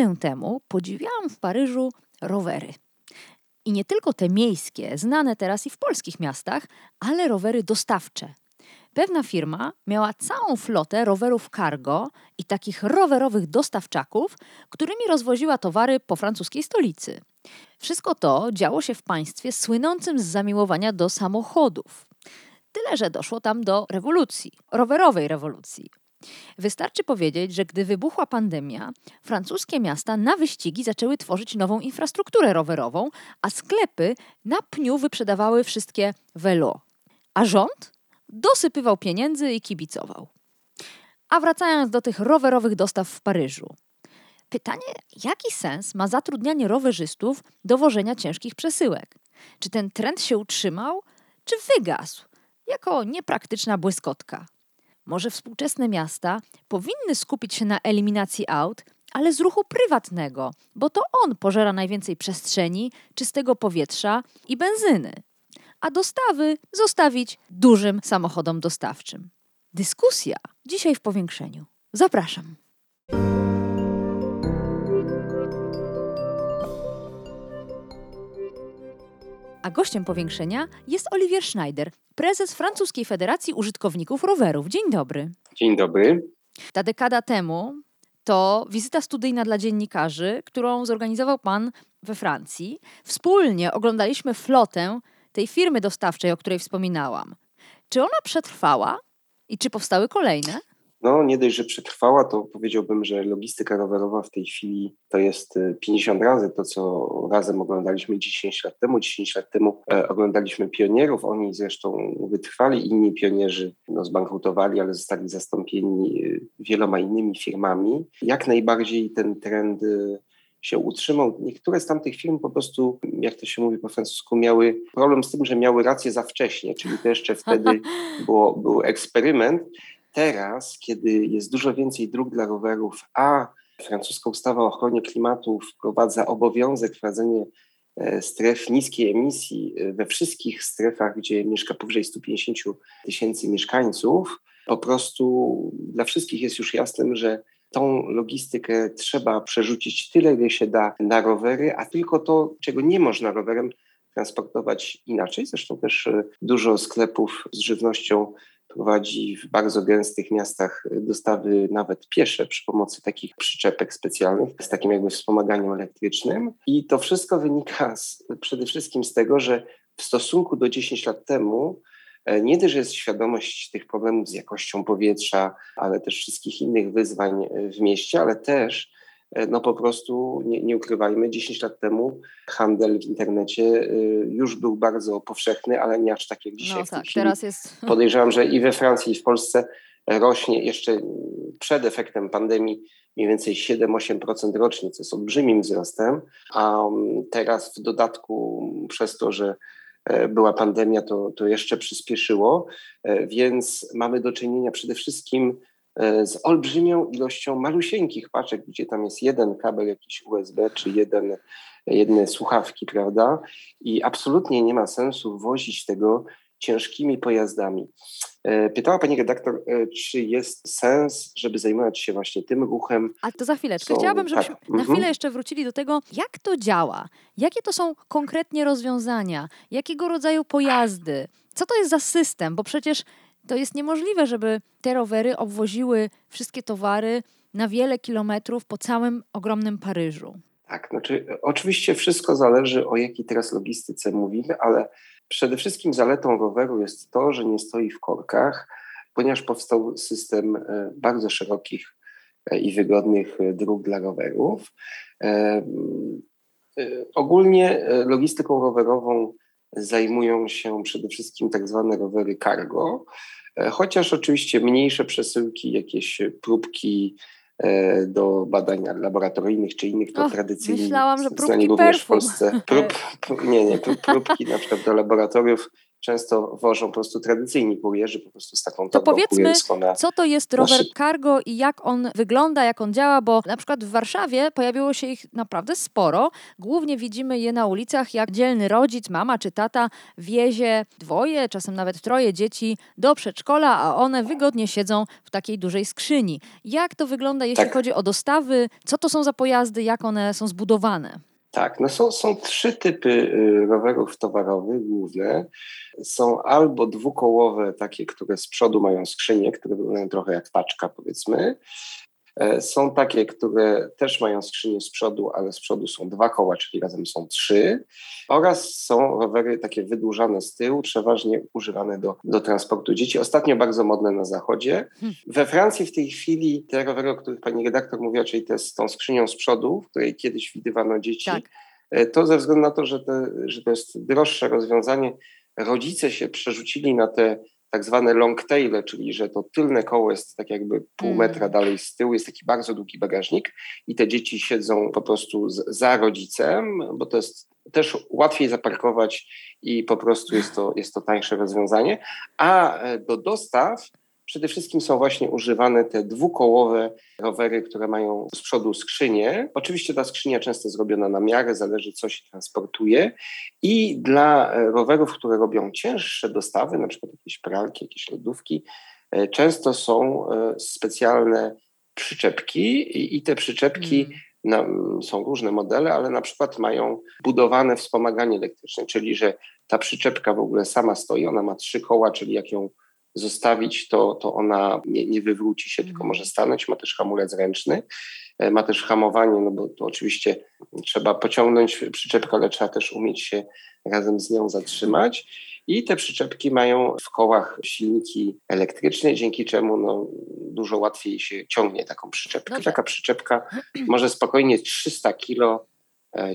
Dekadę temu podziwiałam w Paryżu rowery. I nie tylko te miejskie, znane teraz i w polskich miastach, ale rowery dostawcze. Pewna firma miała całą flotę rowerów cargo i takich rowerowych dostawczaków, którymi rozwoziła towary po francuskiej stolicy. Wszystko to działo się w państwie słynącym z zamiłowania do samochodów. Tyle, że doszło tam do rewolucji, rowerowej rewolucji. Wystarczy powiedzieć, że gdy wybuchła pandemia, francuskie miasta na wyścigi zaczęły tworzyć nową infrastrukturę rowerową, a sklepy na pniu wyprzedawały wszystkie velo. A rząd dosypywał pieniędzy i kibicował. A wracając do tych rowerowych dostaw w Paryżu. Pytanie, jaki sens ma zatrudnianie rowerzystów do wożenia ciężkich przesyłek? Czy ten trend się utrzymał, czy wygasł jako niepraktyczna błyskotka? Może współczesne miasta powinny skupić się na eliminacji aut, ale z ruchu prywatnego, bo to on pożera najwięcej przestrzeni, czystego powietrza i benzyny, a dostawy zostawić dużym samochodom dostawczym. Dyskusja dzisiaj w powiększeniu. Zapraszam. A gościem powiększenia jest Olivier Schneider, prezes Francuskiej Federacji Użytkowników Rowerów. Dzień dobry. Dzień dobry. Ta dekada temu to wizyta studyjna dla dziennikarzy, którą zorganizował pan we Francji. Wspólnie oglądaliśmy flotę tej firmy dostawczej, o której wspominałam. Czy ona przetrwała i czy powstały kolejne? No, nie dość, że przetrwała, to powiedziałbym, że logistyka rowerowa w tej chwili to jest 50 y, razy to, co razem oglądaliśmy 10 lat temu. 10 lat temu e, oglądaliśmy pionierów, oni zresztą wytrwali, inni pionierzy no, zbankrutowali, ale zostali zastąpieni y, wieloma innymi firmami. Jak najbardziej ten trend y, się utrzymał. Niektóre z tamtych firm po prostu, jak to się mówi po francusku, miały problem z tym, że miały rację za wcześnie, czyli to jeszcze wtedy było, był eksperyment. Teraz, kiedy jest dużo więcej dróg dla rowerów, a francuska ustawa o ochronie klimatu wprowadza obowiązek wprowadzenia e, stref niskiej emisji e, we wszystkich strefach, gdzie mieszka powyżej 150 tysięcy mieszkańców, po prostu dla wszystkich jest już jasnym, że tą logistykę trzeba przerzucić tyle, ile się da na rowery, a tylko to, czego nie można rowerem transportować inaczej. Zresztą też e, dużo sklepów z żywnością prowadzi w bardzo gęstych miastach dostawy nawet piesze przy pomocy takich przyczepek specjalnych z takim jakby wspomaganiem elektrycznym. I to wszystko wynika z, przede wszystkim z tego, że w stosunku do 10 lat temu e, nie też jest świadomość tych problemów z jakością powietrza, ale też wszystkich innych wyzwań w mieście, ale też E, no po prostu nie, nie, ukrywajmy, 10 lat temu handel w internecie e, już był bardzo powszechny, ale nie aż tak jak dzisiaj. No tak, teraz jest. Podejrzewam, że i we Francji, i w Polsce rośnie jeszcze przed efektem pandemii mniej więcej 7-8% rocznie, co jest olbrzymim wzrostem, a mm, teraz w dodatku przez to, że e, była pandemia, to, to jeszcze przyspieszyło, więc mamy do czynienia przede wszystkim E, z olbrzymią ilością malusieńkich paczek, gdzie tam jest jeden kabel jakiś USB czy jeden, jedne słuchawki, prawda? I absolutnie nie ma sensu wozić tego ciężkimi pojazdami. E, pytała pani redaktor, e, czy jest sens, żeby zajmować się właśnie tym ruchem? A to za chwileczkę. Chciałabym, żebyśmy tak. na mhm. chwilę jeszcze wrócili do tego, jak to działa, jakie to są konkretnie rozwiązania, jakiego rodzaju pojazdy, co to jest za system, bo przecież to jest niemożliwe, żeby te rowery obwoziły wszystkie towary na wiele kilometrów po całym ogromnym Paryżu. Tak, znaczy oczywiście wszystko zależy o jakiej teraz logistyce mówimy, ale przede wszystkim zaletą roweru jest to, że nie stoi w korkach, ponieważ powstał system e, bardzo szerokich e, i wygodnych e, dróg dla rowerów. Ogólnie logistyką rowerową zajmują się przede wszystkim tak zwane rowery cargo, e, chociaż oczywiście mniejsze przesyłki, jakieś próbki e, do badań laboratoryjnych czy innych, to tradycyjnie myślałam, że próbki również w Polsce. Prób, nie, nie, próbki na przykład do laboratoriów często wożą po prostu tradycyjni kurierzy po prostu z taką To powiedzmy, co to jest rower cargo i jak on wygląda, jak on działa, bo na przykład w Warszawie pojawiło się ich naprawdę sporo. Głównie widzimy je na ulicach, jak dzielny rodzic, mama czy tata wiezie dwoje, czasem nawet troje dzieci do przedszkola, a one wygodnie siedzą w takiej dużej skrzyni. Jak to wygląda, jeśli tak. chodzi o dostawy? Co to są za pojazdy? Jak one są zbudowane? Tak, no są, są trzy typy y, rowerów towarowych główne. Są albo dwukołowe, takie, które z przodu mają skrzynię, które wyglądają trochę jak paczka, powiedzmy, są takie, które też mają skrzynię z przodu, ale z przodu są dwa koła, czyli razem są trzy. Oraz są rowery takie wydłużane z tyłu, przeważnie używane do, do transportu dzieci. Ostatnio bardzo modne na zachodzie. Hmm. We Francji w tej chwili te rowery, o których pani redaktor mówiła, czyli te z tą skrzynią z przodu, w której kiedyś widywano dzieci, tak. E, to ze względu na to, że, te, że to jest droższe rozwiązanie, rodzice się przerzucili na te tak zwane long taile, czyli że to tylne koło jest tak jakby pół mm. metra dalej z tyłu, jest taki bardzo długi bagażnik i te dzieci siedzą po prostu za rodzicem, bo to jest też łatwiej zaparkować i po prostu jest to, jest to tańsze rozwiązanie. A e, do dostaw Przede wszystkim są właśnie używane te dwukołowe rowery, które mają z przodu skrzynię. Oczywiście ta skrzynia często zrobiona na miarę, zależy co się transportuje. I dla rowerów, które robią cięższe dostawy, na przykład jakieś pralki, jakieś lodówki, e, często są e, specjalne przyczepki i te przyczepki mm. Na, są różne modele, ale na przykład mają budowane wspomaganie elektryczne, czyli że ta przyczepka w ogóle sama stoi, ona ma trzy koła, czyli jak ją zostawić, to, to ona nie, nie wywróci się, tylko mhm. może stanąć. Ma też hamulec ręczny, e, ma też hamowanie, no bo to oczywiście trzeba pociągnąć przyczepkę, ale trzeba też umieć się razem z nią zatrzymać. I te przyczepki mają w kołach silniki elektryczne, dzięki czemu no, dużo łatwiej się ciągnie taką przyczepkę. Dobrze. Taka przyczepka może spokojnie 300 kilo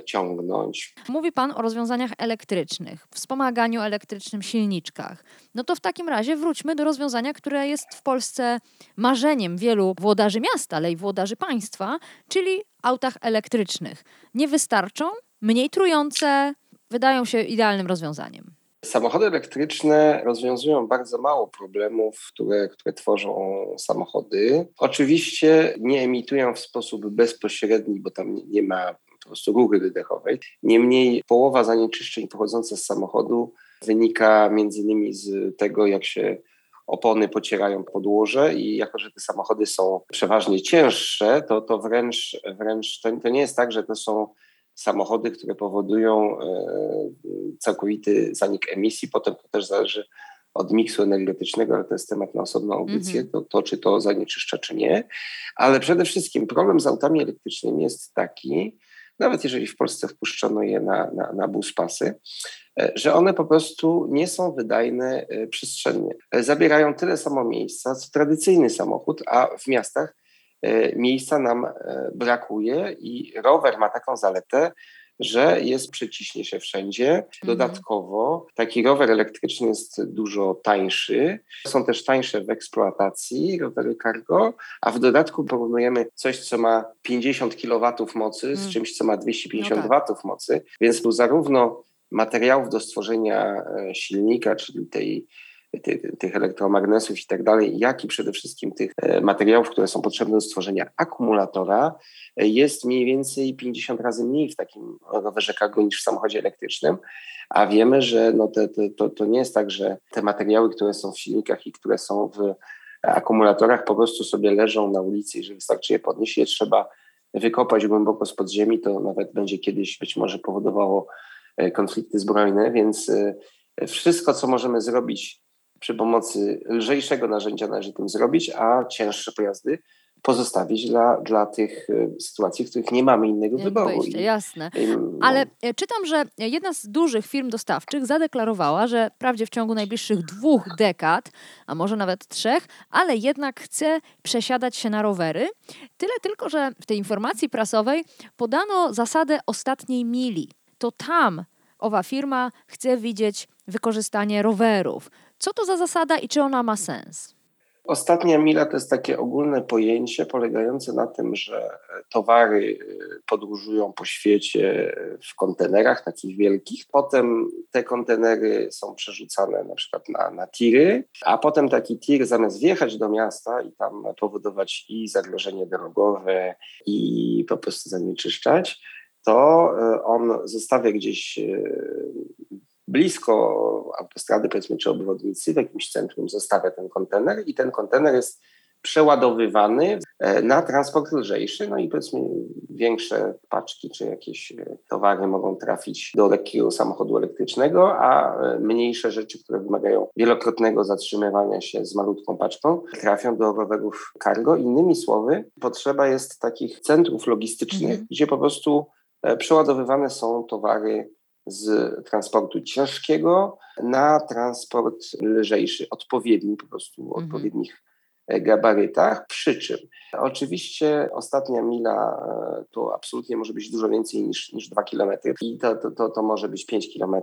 ciągnąć. Mówi Pan o rozwiązaniach elektrycznych, wspomaganiu elektrycznym, silniczkach. No to w takim razie wróćmy do rozwiązania, które jest w Polsce marzeniem wielu włodarzy miasta, ale i włodarzy państwa, czyli autach elektrycznych. Nie wystarczą, mniej trujące, wydają się idealnym rozwiązaniem. Samochody elektryczne rozwiązują bardzo mało problemów, które, które tworzą samochody. Oczywiście nie emitują w sposób bezpośredni, bo tam nie ma po prostu rury wydechowej. Niemniej połowa zanieczyszczeń pochodzących z samochodu wynika między innymi z tego, jak się opony pocierają podłoże i jako, że te samochody są przeważnie cięższe, to, to wręcz, wręcz to, to nie jest tak, że to są samochody, które powodują e, całkowity zanik emisji. Potem to też zależy od miksu energetycznego, ale to jest temat na osobną audycję, mm -hmm. to, to czy to zanieczyszcza, czy nie. Ale przede wszystkim problem z autami elektrycznymi jest taki, nawet jeżeli w Polsce wpuszczono je na, na, na buspasy, e, że one po prostu nie są wydajne e, przestrzennie. E, zabierają tyle samo miejsca, co tradycyjny samochód, a w miastach miejsca nam brakuje i rower ma taką zaletę, że jest przyciśnie się wszędzie. Mhm. Dodatkowo taki rower elektryczny jest dużo tańszy. Są też tańsze w eksploatacji rowery cargo, a w dodatku porównujemy coś, co ma 50 kW mocy z mm. czymś, co ma 250 no tak. W mocy, więc tu zarówno materiałów do stworzenia e, silnika, czyli tej tych, tych elektromagnesów i tak dalej, jak i przede wszystkim tych e, materiałów, które są potrzebne do stworzenia akumulatora, e, jest mniej więcej 50 razy mniej w takim rowerze cargo niż w samochodzie elektrycznym, a wiemy, że no te, te, to, to nie jest tak, że te materiały, które są w silnikach i które są w akumulatorach po prostu sobie leżą na ulicy. I że wystarczy je podnieść, je trzeba wykopać głęboko z podziemi, to nawet będzie kiedyś być może powodowało e, konflikty zbrojne, więc wszystko, co możemy zrobić przy pomocy lżejszego narzędzia należy tym zrobić, a cięższe pojazdy pozostawić dla, dla tych e, sytuacji, w których nie mamy innego wyboru. Wyjście, jasne. No. Ale e, czytam, że jedna z dużych firm dostawczych zadeklarowała, że wprawdzie w ciągu najbliższych dwóch dekad, a może nawet trzech, ale jednak chce przesiadać się na rowery. Tyle tylko, że w tej informacji prasowej podano zasadę ostatniej mili. To tam owa firma chce widzieć wykorzystanie rowerów. Co to za zasada i czy ona ma sens? Ostatnia mila to jest takie ogólne pojęcie polegające na tym, że towary y, podróżują po świecie w kontenerach takich wielkich. Potem te kontenery są przerzucane na przykład na, na tiry, a potem taki tir zamiast wjechać do miasta i tam powodować i zagrożenie drogowe i po prostu zanieczyszczać, to on zostawia gdzieś blisko autostrady, powiedzmy, czy obwodnicy, w jakimś centrum zostawia ten kontener i ten kontener jest przeładowywany e, na transport lżejszy, no i powiedzmy większe paczki czy jakieś e, towary mogą trafić do lekkiego samochodu elektrycznego, a e, mniejsze rzeczy, które wymagają wielokrotnego zatrzymywania się z malutką paczką, trafią do rowerów cargo. Innymi słowy, potrzeba jest takich centrów logistycznych, mhm. gdzie po prostu przeładowywane są towary z transportu ciężkiego na transport lżejszy, odpowiedni po prostu, mhm. odpowiednich e, gabarytach. Przy czym oczywiście ostatnia mila e, to absolutnie może być dużo więcej niż, niż 2 km i to, to, to, to może być 5 km.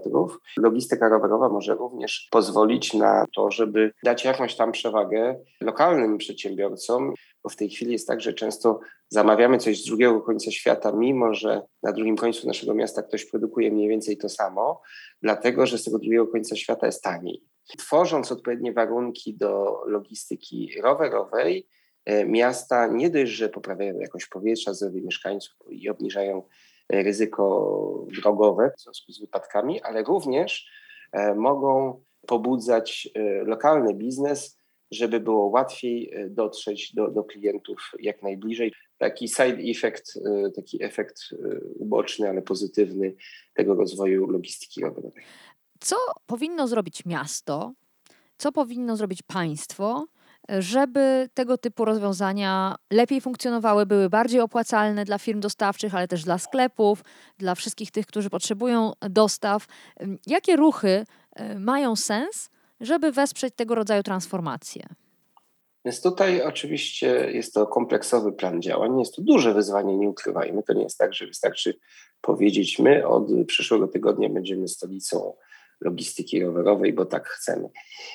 Logistyka rowerowa może również pozwolić na to, żeby dać jakąś tam przewagę lokalnym przedsiębiorcom, bo w tej chwili jest tak, że często zamawiamy coś z drugiego końca świata, mimo że na drugim końcu naszego miasta ktoś produkuje mniej więcej to samo, dlatego że z tego drugiego końca świata jest taniej. Tworząc odpowiednie warunki do logistyki rowerowej, e, miasta nie dość, że poprawiają jakość powietrza, zdrowie mieszkańców i obniżają e, ryzyko drogowe w związku z wypadkami, ale również e, mogą pobudzać lokalny biznes, żeby było łatwiej e, dotrzeć do, do klientów jak najbliżej. Taki side effect, e, taki efekt e, uboczny, ale pozytywny tego rozwoju logistyki. Co powinno zrobić miasto, co powinno zrobić państwo, żeby tego typu rozwiązania lepiej funkcjonowały, były bardziej opłacalne dla firm dostawczych, ale też dla sklepów, dla wszystkich tych, którzy potrzebują dostaw. Jakie ruchy mają sens, żeby wesprzeć tego rodzaju transformację? Więc tutaj oczywiście jest to kompleksowy plan działań. Jest to duże wyzwanie, nie ukrywajmy. To nie jest tak, że wystarczy powiedzieć, my od przyszłego tygodnia będziemy stolicą logistyki rowerowej, bo tak chcemy.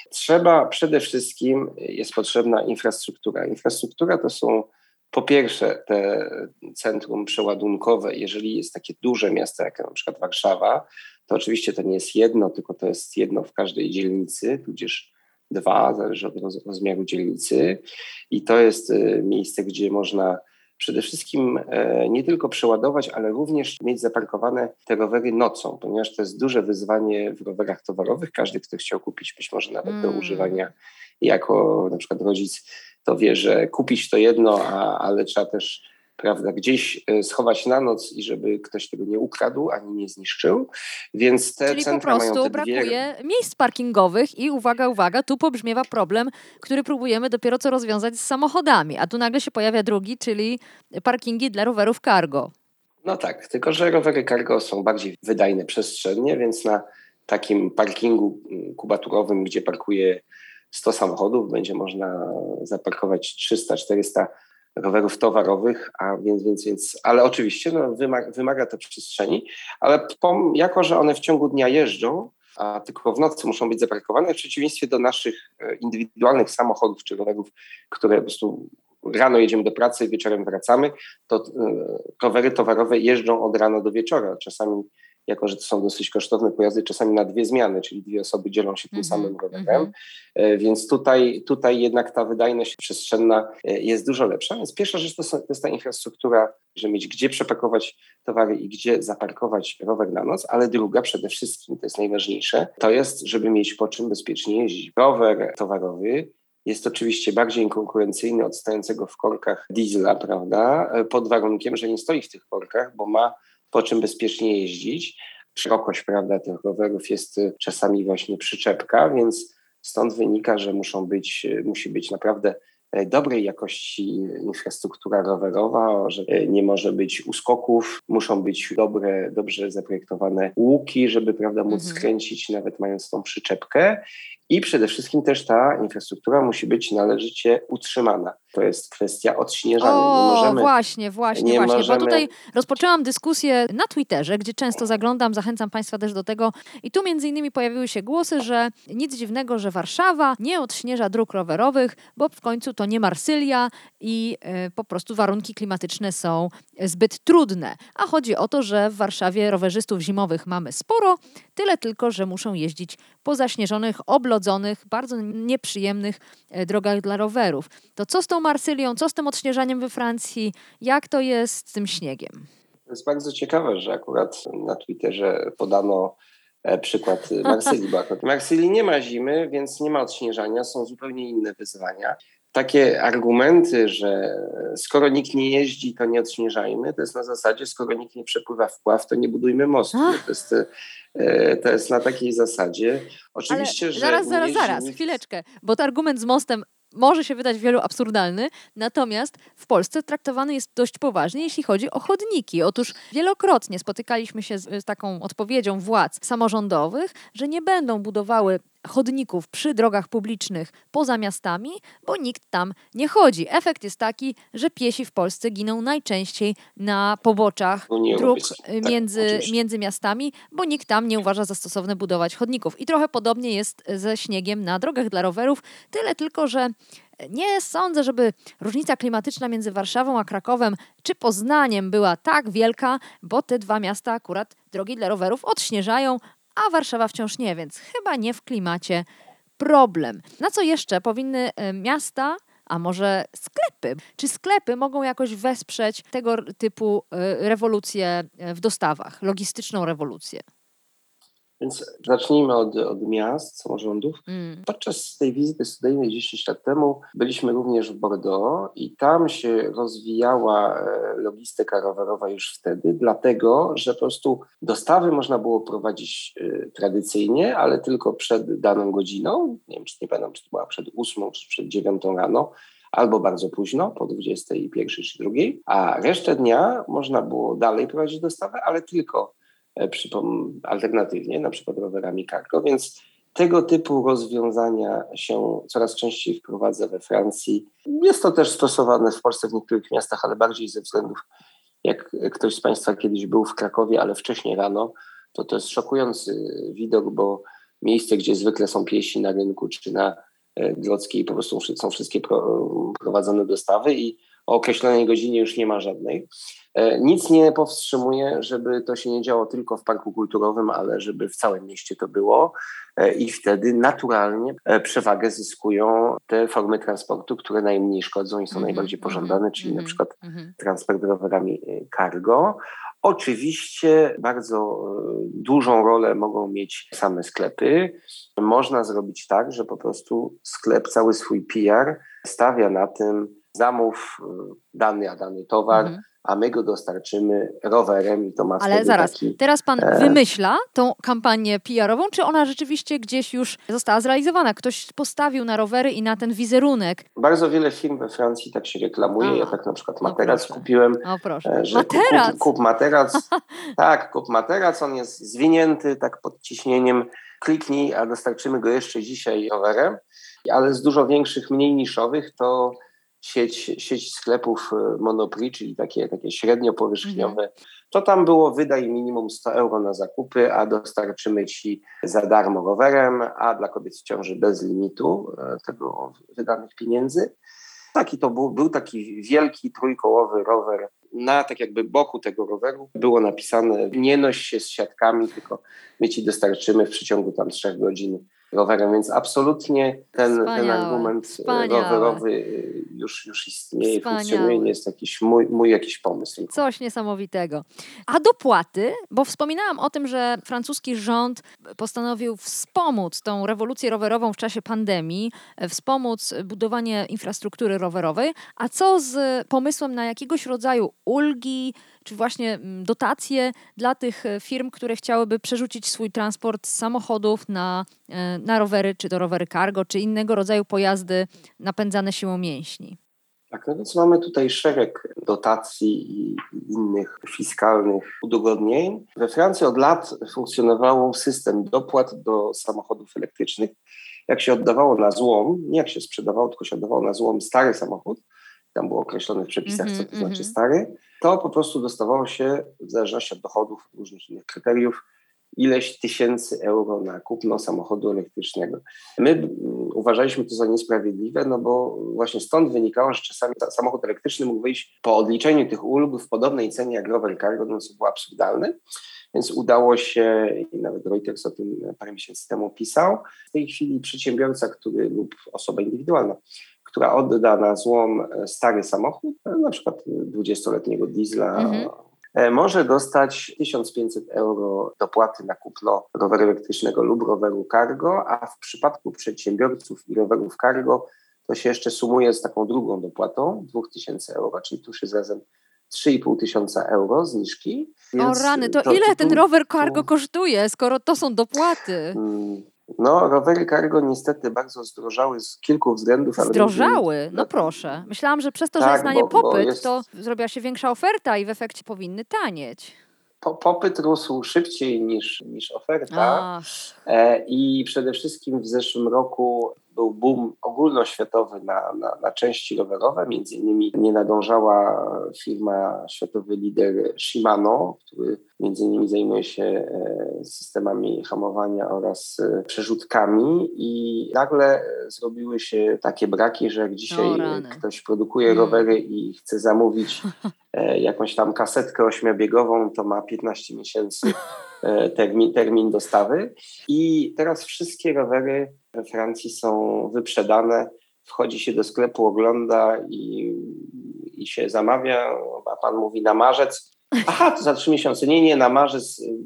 Trzeba przede wszystkim, jest potrzebna infrastruktura. Infrastruktura to są po pierwsze te centrum przeładunkowe, jeżeli jest takie duże miasto jak na przykład Warszawa, to oczywiście to nie jest jedno, tylko to jest jedno w każdej dzielnicy, tudzież dwa, zależy od rozmiaru dzielnicy. I to jest y, miejsce, gdzie można przede wszystkim e, nie tylko przeładować, ale również mieć zaparkowane te rowery nocą, ponieważ to jest duże wyzwanie w rowerach towarowych. Każdy, kto chciał kupić być może nawet do używania jako na przykład rodzic, to wie, że kupić to jedno, a, ale trzeba też prawda, gdzieś e, schować na noc i żeby ktoś tego nie ukradł ani nie zniszczył. Więc te Czyli po prostu brakuje dwie... miejsc parkingowych i uwaga, uwaga, tu pobrzmiewa problem, który próbujemy dopiero co rozwiązać z samochodami, a tu nagle się pojawia drugi, czyli parkingi dla rowerów cargo. No tak, tylko że rowery cargo są bardziej wydajne przestrzennie, więc na takim parkingu kubaturowym, gdzie parkuje 100 samochodów, będzie można zaparkować 300-400 rowerów towarowych, a więc, więc, więc ale oczywiście no, wymaga, wymaga to przestrzeni, ale pom, jako, że one w ciągu dnia jeżdżą, a tylko w nocy muszą być zaparkowane, w przeciwieństwie do naszych e, indywidualnych samochodów czy rowerów, które po prostu rano jedziemy do pracy, wieczorem wracamy, to e, rowery towarowe jeżdżą od rana do wieczora. Czasami jako że to są dosyć kosztowne pojazdy, czasami na dwie zmiany, czyli dwie osoby dzielą się tym mm -hmm, samym rowerem, mm -hmm. więc tutaj, tutaj jednak ta wydajność przestrzenna e, jest dużo lepsza. Więc pierwsza rzecz to, to jest ta infrastruktura, żeby mieć gdzie przepakować towary i gdzie zaparkować rower na noc, ale druga przede wszystkim, to jest najważniejsze, to jest, żeby mieć po czym bezpiecznie jeździć. Rower towarowy jest oczywiście bardziej konkurencyjny od stojącego w korkach diesla, prawda? E, pod warunkiem, że nie stoi w tych korkach, bo ma po czym bezpiecznie jeździć. Szerokość prawda, tych rowerów jest y, czasami właśnie przyczepka, więc stąd wynika, że muszą być, y, musi być naprawdę e, dobrej jakości infrastruktura rowerowa, że e, nie może być uskoków, muszą być dobre, dobrze zaprojektowane łuki, żeby prawda, móc mhm. skręcić nawet mając tą przyczepkę i przede wszystkim też ta infrastruktura musi być należycie utrzymana. To jest kwestia odśnieżania. O, możemy, właśnie, właśnie, właśnie. Możemy... Bo tutaj rozpoczęłam dyskusję na Twitterze, gdzie często zaglądam, zachęcam Państwa też do tego. I tu między innymi pojawiły się głosy, że nic dziwnego, że Warszawa nie odśnieża dróg rowerowych, bo w końcu to nie Marsylia i y, po prostu warunki klimatyczne są zbyt trudne. A chodzi o to, że w Warszawie rowerzystów zimowych mamy sporo, tyle tylko, że muszą jeździć po zaśnieżonych, oblodzonych, bardzo nieprzyjemnych e, drogach dla rowerów. To co z tą Marsylią, co z tym odśnieżaniem we Francji, jak to jest z tym śniegiem? To jest bardzo ciekawe, że akurat na Twitterze podano e, przykład Marsylii, bo akurat w Marsylii nie ma zimy, więc nie ma odśnieżania, są zupełnie inne wyzwania. Takie argumenty, że skoro nikt nie jeździ, to nie odśnieżajmy, to jest na zasadzie, skoro nikt nie przepływa wpław, to nie budujmy mostu. To jest, e, to jest na takiej zasadzie. Oczywiście, Ale że. Zaraz, zaraz, zaraz, nikt... chwileczkę, bo to argument z mostem może się wydać wielu absurdalny, natomiast w Polsce traktowany jest dość poważnie, jeśli chodzi o chodniki. Otóż wielokrotnie spotykaliśmy się z, z taką odpowiedzią władz samorządowych, że nie będą budowały chodników przy drogach publicznych poza miastami, bo nikt tam nie chodzi. Efekt jest taki, że piesi w Polsce giną najczęściej na poboczach dróg tak, między, między miastami, bo nikt tam nie uważa za stosowne budować chodników. I trochę podobnie jest ze śniegiem na drogach dla rowerów, tyle tylko, że nie sądzę, żeby różnica klimatyczna między Warszawą a Krakowem czy Poznaniem była tak wielka, bo te dwa miasta akurat drogi dla rowerów odśnieżają, a Warszawa wciąż nie, więc chyba nie w klimacie problem. Na co jeszcze powinny e, miasta a może sklepy? Czy sklepy mogą jakoś wesprzeć tego typu e, rewolucję e, w dostawach, logistyczną rewolucję? Więc zacznijmy od, od miast, samorządów. Mm. Podczas tej wizyty studyjnej 10 lat temu byliśmy również w Bordeaux i tam się rozwijała e, logistyka rowerowa już wtedy, dlatego że po prostu dostawy można było prowadzić e, tradycyjnie, ale tylko przed daną godziną. Nie wiem, czy nie pamiętam, czy to była przed 8 czy przed 9 rano albo bardzo późno, po 21 czy 2, a resztę dnia można było dalej prowadzić dostawę, ale tylko alternatywnie, na przykład rowerami cargo, więc tego typu rozwiązania się coraz częściej wprowadza we Francji. Jest to też stosowane w Polsce w niektórych miastach, ale bardziej ze względów, jak ktoś z Państwa kiedyś był w Krakowie, ale wcześniej rano, to to jest szokujący widok, bo miejsce, gdzie zwykle są piesi na rynku czy na e, Grodzkiej, po prostu są wszystkie prowadzone dostawy i o określonej godzinie już nie ma żadnej. E, nic nie powstrzymuje, żeby to się nie działo tylko w parku kulturowym, ale żeby w całym mieście to było e, i wtedy naturalnie e, przewagę zyskują te formy transportu, które najmniej szkodzą i są mm -hmm, najbardziej pożądane, mm -hmm, czyli mm -hmm, na mhm, przykład mhm. transport rowerami cargo. Oczywiście bardzo dużą rolę mogą mieć same sklepy. Można zrobić tak, że po prostu sklep cały swój PR stawia na tym, zamów dany a dany towar, mhm a my go dostarczymy rowerem i to ma Ale zaraz, taki, teraz pan e... wymyśla tą kampanię PR-ową, czy ona rzeczywiście gdzieś już została zrealizowana? Ktoś postawił na rowery i na ten wizerunek? Bardzo wiele firm we Francji tak się reklamuje. A, ja tak na przykład no materac no kupiłem. O proszę. E, że materac? Kup, kup materac. tak, kup materac, on jest zwinięty tak pod ciśnieniem. Kliknij, a dostarczymy go jeszcze dzisiaj rowerem. Ale z dużo większych, mniej niszowych to sieć, sieć sklepów e, Monoprix, czyli takie, takie średnio powierzchniowe, mhm. to tam było wydaj minimum 100 euro na zakupy, a dostarczymy ci za darmo rowerem, a dla kobiet w ciąży bez limitu e, tego wydanych pieniędzy. Taki to był, był taki wielki trójkołowy rower. Na tak jakby boku tego roweru było napisane nie noś się z siatkami, tylko my ci dostarczymy w przeciągu tam trzech godzin rowerem, więc absolutnie ten, ten argument Wspaniałe. rowerowy e, już, już istnieje, Wspaniałe. funkcjonuje, nie jest jakiś mój, mój jakiś pomysł. Coś niesamowitego. A dopłaty, bo wspominałam o tym, że francuski rząd postanowił wspomóc tą rewolucję rowerową w czasie pandemii, wspomóc budowanie infrastruktury rowerowej, a co z pomysłem na jakiegoś rodzaju ulgi, czy właśnie mm, dotacje dla tych e, firm, które chciałyby przerzucić swój transport z samochodów na, e, na rowery, czy to rowery cargo, czy innego rodzaju pojazdy napędzane siłą mięśni. Tak, no więc mamy tutaj szereg dotacji i innych fiskalnych udogodnień. We Francji od lat funkcjonował system dopłat do samochodów elektrycznych. Jak się oddawało na złom, nie jak się sprzedawało, tylko się oddawało na złom stary samochód, tam było określone w przepisach, co to Mhm, znaczy mhm. stary, to po prostu dostawało się w zależności od dochodów, różnych innych kryteriów, ileś tysięcy euro na kupno samochodu elektrycznego. My mm, uważaliśmy to za niesprawiedliwe, no bo właśnie stąd wynikało, że czasami samochód elektryczny mógł wyjść po odliczeniu tych ulg w podobnej cenie jak rower cargo, no co było absurdalne. Więc udało się, i nawet Reuters o tym parę miesięcy temu pisał, w tej chwili przedsiębiorca, który lub osoba indywidualna, która odda na złom e, stary samochód, e, na przykład 20-letniego diesla, Mhm. e, może dostać 1500 euro dopłaty na kupno roweru elektrycznego lub roweru cargo, a w przypadku przedsiębiorców i rowerów cargo to się jeszcze sumuje z taką drugą dopłatą 2000 euro, czyli tu jest razem 3,5 tysiąca euro zniżki. O Więc rany, to, ile ten rower cargo tu- kosztuje, skoro to są dopłaty? No, rowery cargo niestety bardzo zdrożały z kilku względów. ale Zdrożały? No proszę. Myślałam, że przez to, że Tak, jest na nie bo- bo popyt, jest- to zrobiła się większa oferta i w efekcie powinny tanieć. Po, popyt rósł szybciej niż, niż oferta. E, I przede wszystkim w zeszłym roku był boom ogólnoświatowy na, na, na części rowerowe. Między innymi nie nadążała firma, światowy lider Shimano, który między innymi zajmuje się e, systemami hamowania oraz e, przerzutkami. I nagle zrobiły się takie braki, że jak dzisiaj ktoś produkuje rowery i chce zamówić jakąś tam kasetkę ośmiobiegową, to ma 15 miesięcy e, termin, termin dostawy. I teraz wszystkie rowery we Francji są wyprzedane. Wchodzi się do sklepu, ogląda i, i się zamawia, a pan mówi na marzec. Aha, to za trzy miesiące. Nie, nie, na marzec y,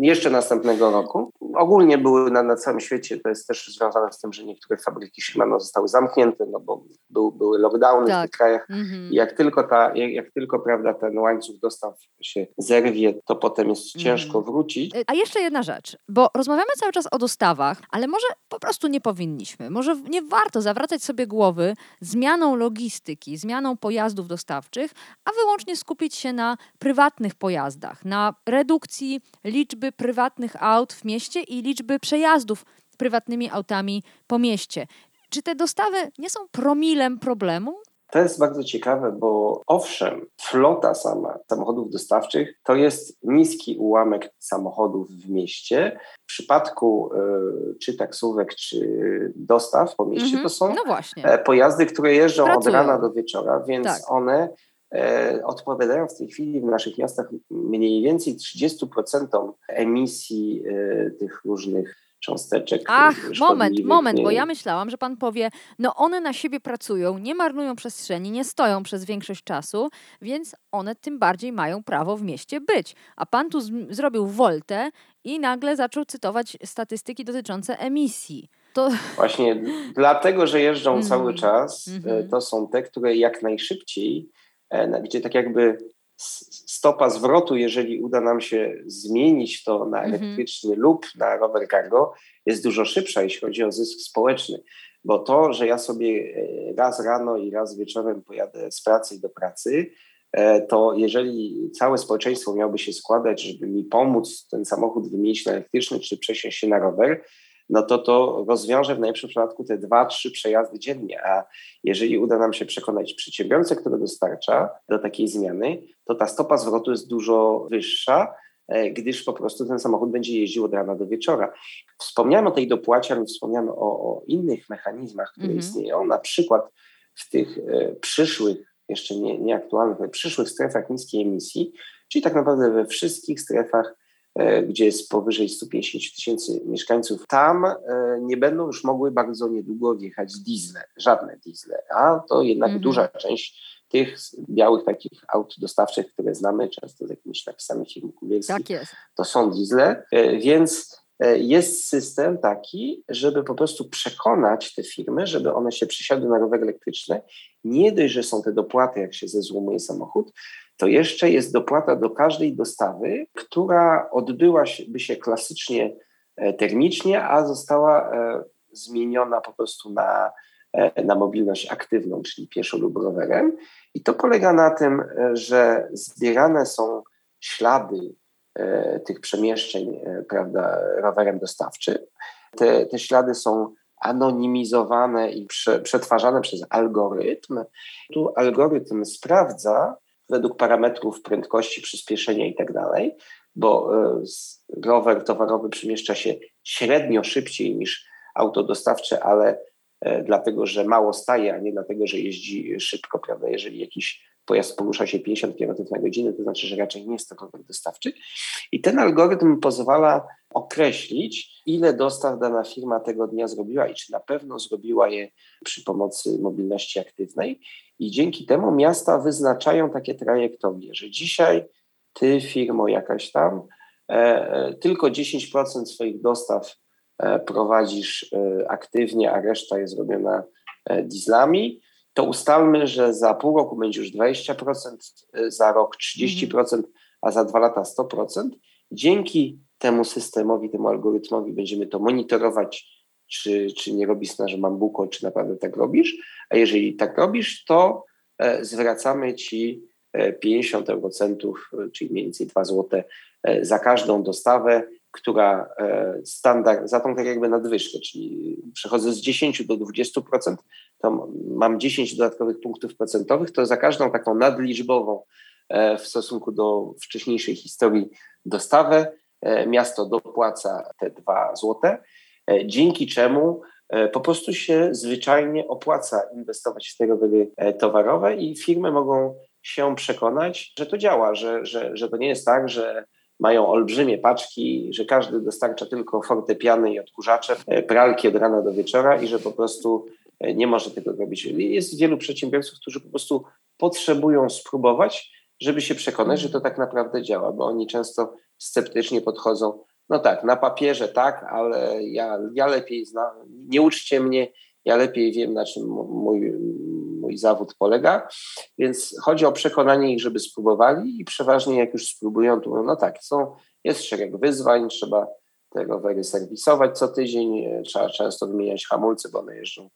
jeszcze następnego roku. Ogólnie były na, na całym świecie, to jest też związane z tym, że niektóre fabryki Shimano zostały zamknięte, no bo był, były lockdowny w Tak. tych krajach. mhm. Jak tylko, ta, jak, jak tylko prawda, ten łańcuch dostaw się zerwie, to potem jest Mhm. ciężko wrócić. A jeszcze jedna rzecz, bo rozmawiamy cały czas o dostawach, ale może po prostu nie powinniśmy. Może nie warto zawracać sobie głowy zmianą logistyki, zmianą pojazdów dostawczych, a wyłącznie skupić się na prywatnych pojazdach, na redukcji liczby prywatnych aut w mieście i liczby przejazdów prywatnymi autami po mieście. Czy te dostawy nie są promilem problemu? To jest bardzo ciekawe, bo owszem, flota sama samochodów dostawczych to jest niski ułamek samochodów w mieście. W przypadku y, czy taksówek, czy dostaw po mieście Mhm. to są No e, pojazdy, które jeżdżą Pracują. od rana do wieczora, więc Tak. one e, odpowiadają w tej chwili w naszych miastach mniej więcej 30% emisji e, tych różnych cząsteczek. Ach, moment, moment, nie- bo ja myślałam, że pan powie, no one na siebie pracują, nie marnują przestrzeni, nie stoją przez większość czasu, więc one tym bardziej mają prawo w mieście być. A pan tu z- zrobił woltę i nagle zaczął cytować statystyki dotyczące emisji. To Właśnie dlatego, że jeżdżą Mm. cały czas, e, Mhm. to są te, które jak najszybciej, e, gdzie tak jakby stopa zwrotu, jeżeli uda nam się zmienić to na Mhm. elektryczny lub na rower cargo, jest dużo szybsza, jeśli chodzi o zysk społeczny. Bo to, że ja sobie e, raz rano i raz wieczorem pojadę z pracy do pracy, e, to jeżeli całe społeczeństwo miałoby się składać, żeby mi pomóc ten samochód wymienić na elektryczny czy przesiąść się na rower, no to to rozwiąże w najlepszym przypadku te dwa, trzy przejazdy dziennie. A jeżeli uda nam się przekonać przedsiębiorcę, który dostarcza do takiej zmiany, to ta stopa zwrotu jest dużo wyższa, e, gdyż po prostu ten samochód będzie jeździł od rana do wieczora. Wspomniałem o tej dopłacie, ale wspomniałem o, o innych mechanizmach, które Mhm. istnieją, na przykład w tych e, przyszłych, jeszcze nie, nieaktualnych, ale przyszłych strefach niskiej emisji, czyli tak naprawdę we wszystkich strefach gdzie jest powyżej 150 tysięcy mieszkańców, tam e, nie będą już mogły bardzo niedługo wjechać diesle, żadne diesle, a to jednak Mhm. duża część tych białych takich aut dostawczych, które znamy, często z jakimiś napisami firm kurierskich, tak jest. to są diesle, e, więc e, jest system taki, żeby po prostu przekonać te firmy, żeby one się przesiadły na rowery elektryczne. Nie dość, że są te dopłaty, jak się zezłomuje samochód, to jeszcze jest dopłata do każdej dostawy, która odbyłaby się klasycznie e, termicznie, a została e, zmieniona po prostu na, e, na mobilność aktywną, czyli pieszo lub rowerem. I to polega na tym, że zbierane są ślady tych przemieszczeń, prawda, rowerem dostawczym. Te, te ślady są anonimizowane i prze, przetwarzane przez algorytm. Tu algorytm sprawdza według parametrów prędkości, przyspieszenia i tak dalej, bo e, rower towarowy przemieszcza się średnio szybciej niż auto dostawcze, ale e, dlatego, że mało staje, a nie dlatego, że jeździ szybko, prawda? Jeżeli jakiś pojazd porusza się 50 km na godzinę, to znaczy, że raczej nie jest to rower dostawczy. I ten algorytm pozwala określić, ile dostaw dana firma tego dnia zrobiła i czy na pewno zrobiła je przy pomocy mobilności aktywnej. I dzięki temu miasta wyznaczają takie trajektorie, że dzisiaj ty, firmo jakaś tam, e, e tylko 10% swoich dostaw e, prowadzisz e, aktywnie, a reszta jest robiona dieslami to ustalmy, że za pół roku będzie już 20%, y, za rok 30%, a za dwa lata 100%. Dzięki temu systemowi, temu algorytmowi będziemy to monitorować, czy, czy nie robisz na, że mam buko, czy naprawdę tak robisz. A jeżeli tak robisz, to e, zwracamy ci 50 e, eurocentów, e, czyli mniej więcej 2 zł za każdą dostawę, która standard, za tą tak jakby nadwyżkę, czyli przechodzę z 10 do 20%, to mam 10 dodatkowych punktów procentowych, to za każdą taką nadliczbową e, w stosunku do wcześniejszej historii dostawę e, miasto dopłaca te 2 złote, e, dzięki czemu po prostu się zwyczajnie opłaca inwestować w te rowery towarowe i firmy mogą się przekonać, że to działa, że, że, że to nie jest tak, że mają olbrzymie paczki, że każdy dostarcza tylko fortepiany i odkurzacze, pralki od rana do wieczora i że po prostu E, nie może tego robić. Jest wielu przedsiębiorców, którzy po prostu potrzebują spróbować, żeby się przekonać, że to tak naprawdę działa, bo oni często sceptycznie podchodzą. No tak, na papierze tak, ale ja, ja lepiej znam, nie uczcie mnie, ja lepiej wiem, na czym mój, mój zawód polega. Więc chodzi o przekonanie ich, żeby spróbowali i przeważnie jak już spróbują, to no tak, są, jest szereg wyzwań, trzeba te rowery serwisować co tydzień, e, trzeba często wymieniać hamulce, bo one jeżdżą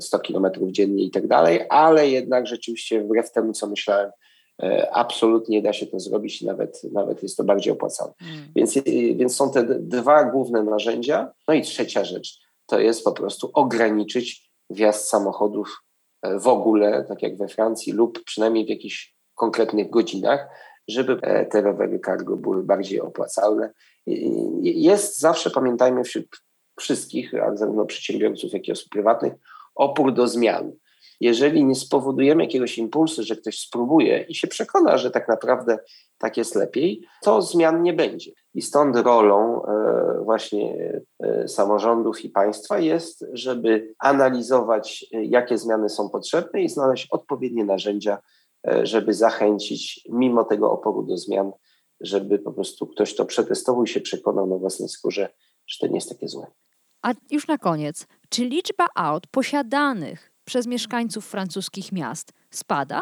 100 kilometrów dziennie i tak dalej, ale jednak rzeczywiście wbrew temu, co myślałem, e, absolutnie da się to zrobić i nawet, nawet jest to bardziej opłacalne. Mm. Więc, więc są te dwa główne narzędzia. No i trzecia rzecz to jest po prostu ograniczyć wjazd samochodów e, w ogóle, tak jak we Francji, lub przynajmniej w jakichś konkretnych godzinach, żeby e, te rowery cargo były bardziej opłacalne. Jest zawsze, pamiętajmy, wśród wszystkich, zarówno przedsiębiorców, jak i osób prywatnych, opór do zmian. Jeżeli nie spowodujemy jakiegoś impulsu, że ktoś spróbuje i się przekona, że tak naprawdę tak jest lepiej, to zmian nie będzie. I stąd rolą e, właśnie e, samorządów i państwa jest, żeby analizować, jakie zmiany są potrzebne i znaleźć odpowiednie narzędzia, e, żeby zachęcić, mimo tego oporu do zmian, żeby po prostu ktoś to przetestował i się przekonał na własnej skórze, że to nie jest takie złe. A już na koniec, czy liczba aut posiadanych przez mieszkańców francuskich miast spada?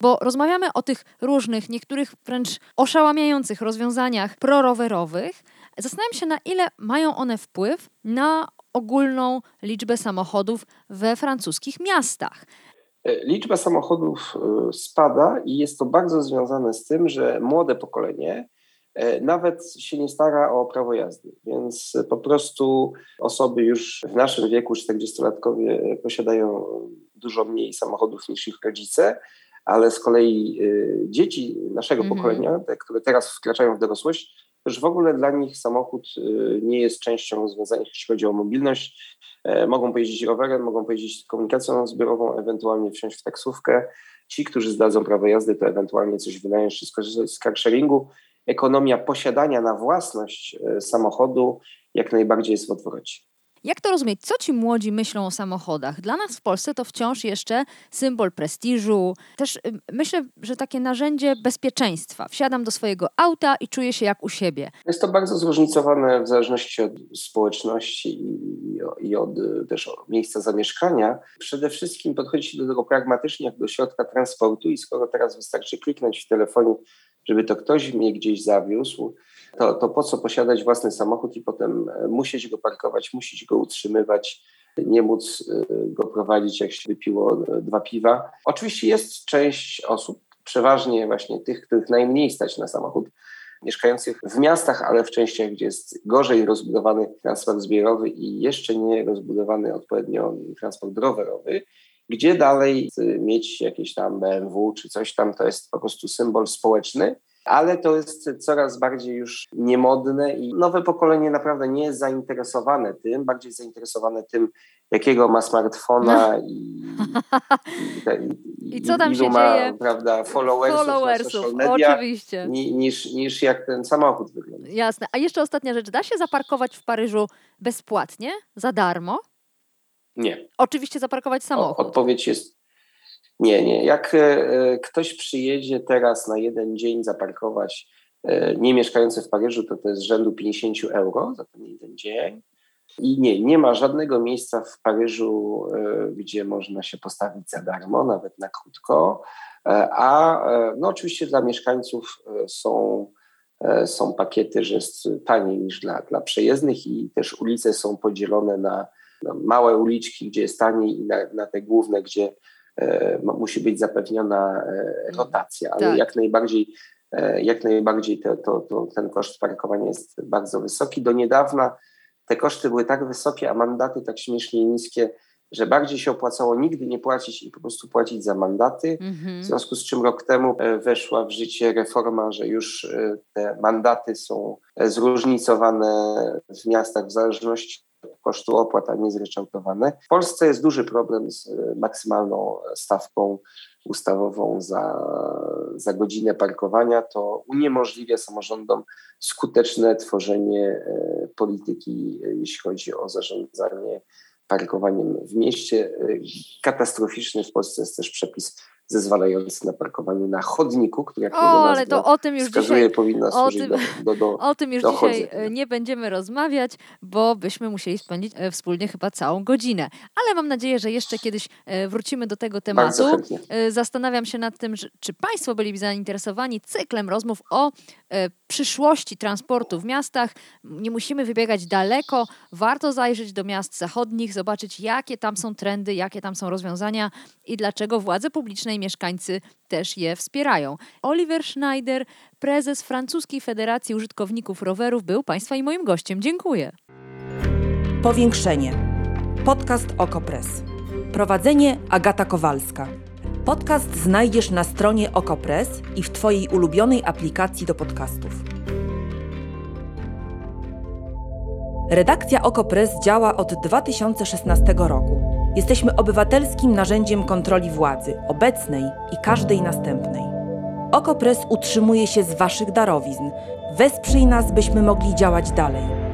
Bo rozmawiamy o tych różnych, niektórych wręcz oszałamiających rozwiązaniach prorowerowych. Zastanawiam się, na ile mają one wpływ na ogólną liczbę samochodów we francuskich miastach. E, liczba samochodów e, spada i jest to bardzo związane z tym, że młode pokolenie nawet się nie stara o prawo jazdy, więc po prostu osoby już w naszym wieku, 40-latkowie, posiadają dużo mniej samochodów niż ich rodzice, ale z kolei e, dzieci naszego -hmm. pokolenia, te, które teraz wkraczają w dorosłość, już w ogóle dla nich samochód e, nie jest częścią rozwiązania, jeśli chodzi o mobilność. Mogą pojeździć rowerem, mogą pojeździć komunikacją zbiorową, ewentualnie wsiąść w taksówkę. Ci, którzy zdadzą prawo jazdy, to ewentualnie coś wynająć czy skorzystać z carsharingu ekonomia posiadania na własność e, samochodu jak najbardziej jest w odwrocie. Jak to rozumieć? Co ci młodzi myślą o samochodach? Dla nas w Polsce to wciąż jeszcze symbol prestiżu, też y, myślę, że takie narzędzie bezpieczeństwa. Wsiadam do swojego auta i czuję się jak u siebie. Jest to bardzo zróżnicowane w zależności od społeczności i, od y, też od miejsca zamieszkania. Przede wszystkim podchodzi się do tego pragmatycznie, jak do środka transportu i skoro teraz wystarczy kliknąć w telefonie żeby to ktoś mnie gdzieś zawiózł, to, to po co posiadać własny samochód i potem e, musieć go parkować, musieć go utrzymywać, nie móc e, go prowadzić, jak się wypiło e, dwa piwa. Oczywiście jest część osób, przeważnie właśnie tych, których najmniej stać na samochód, mieszkających w miastach, ale w częściach, gdzie jest gorzej rozbudowany transport zbiorowy i jeszcze nie rozbudowany odpowiednio transport rowerowy, gdzie dalej mieć jakieś tam BMW czy coś tam, to jest po prostu symbol społeczny, ale to jest coraz bardziej już niemodne i nowe pokolenie naprawdę nie jest zainteresowane tym, bardziej zainteresowane tym, jakiego ma smartfona no. i, i, i, I co tam się ma, dzieje? Prawda, followersów, followersów media, oczywiście. Niż, niż jak ten samochód wygląda. Jasne. A jeszcze ostatnia rzecz. Da się zaparkować w Paryżu bezpłatnie, za darmo? Nie. Oczywiście zaparkować samochód. Odpowiedź jest nie, nie. Jak e, ktoś przyjedzie teraz na jeden dzień zaparkować e, nie mieszkający w Paryżu, to to jest rzędu 50 euro za ten jeden dzień. I nie, nie ma żadnego miejsca w Paryżu, e, gdzie można się postawić za darmo, nawet na krótko. A no oczywiście dla mieszkańców są, są pakiety, że jest taniej niż dla, dla przejezdnych i też ulice są podzielone na małe uliczki, gdzie jest taniej i na, na te główne, gdzie E, musi być zapewniona e, rotacja, ale tak. jak najbardziej, e, jak najbardziej to, to, to, ten koszt parkowania jest bardzo wysoki. Do niedawna te koszty były tak wysokie, a mandaty tak śmiesznie niskie, że bardziej się opłacało nigdy nie płacić i po prostu płacić za mandaty. Mhm. W związku z czym rok temu weszła w życie reforma, że już te mandaty są zróżnicowane w miastach w zależności kosztu opłat, a nie zryczałtowane. W Polsce jest duży problem z e, maksymalną stawką ustawową za, za godzinę parkowania. To uniemożliwia samorządom skuteczne tworzenie e, polityki, e, jeśli chodzi o zarządzanie parkowaniem w mieście. Katastroficzny w Polsce jest też przepis zezwalający na parkowanie na chodniku, który jak o, ale to o tym już wskazuje, dzisiaj, powinna służyć tym, do, do, do O tym już dzisiaj e, nie będziemy rozmawiać, bo byśmy musieli spędzić e, wspólnie chyba całą godzinę. Ale mam nadzieję, że jeszcze kiedyś e, wrócimy do tego tematu. Zastanawiam się nad tym, czy Państwo byliby zainteresowani cyklem rozmów o przyszłości transportu w miastach. Nie musimy wybiegać daleko. Warto zajrzeć do miast zachodnich, zobaczyć, jakie tam są trendy, jakie tam są rozwiązania i dlaczego władze publiczne mieszkańcy też je wspierają. Oliver Schneider, prezes Francuskiej Federacji Użytkowników Rowerów, był Państwa i moim gościem. Dziękuję. Powiększenie. Podcast Okopres. Prowadzenie Agata Kowalska. Podcast znajdziesz na stronie Okopres i w Twojej ulubionej aplikacji do podcastów. Redakcja Okopres działa od 2016 roku. Jesteśmy obywatelskim narzędziem kontroli władzy, obecnej i każdej następnej. Okopres utrzymuje się z Waszych darowizn. Wesprzyj nas, byśmy mogli działać dalej.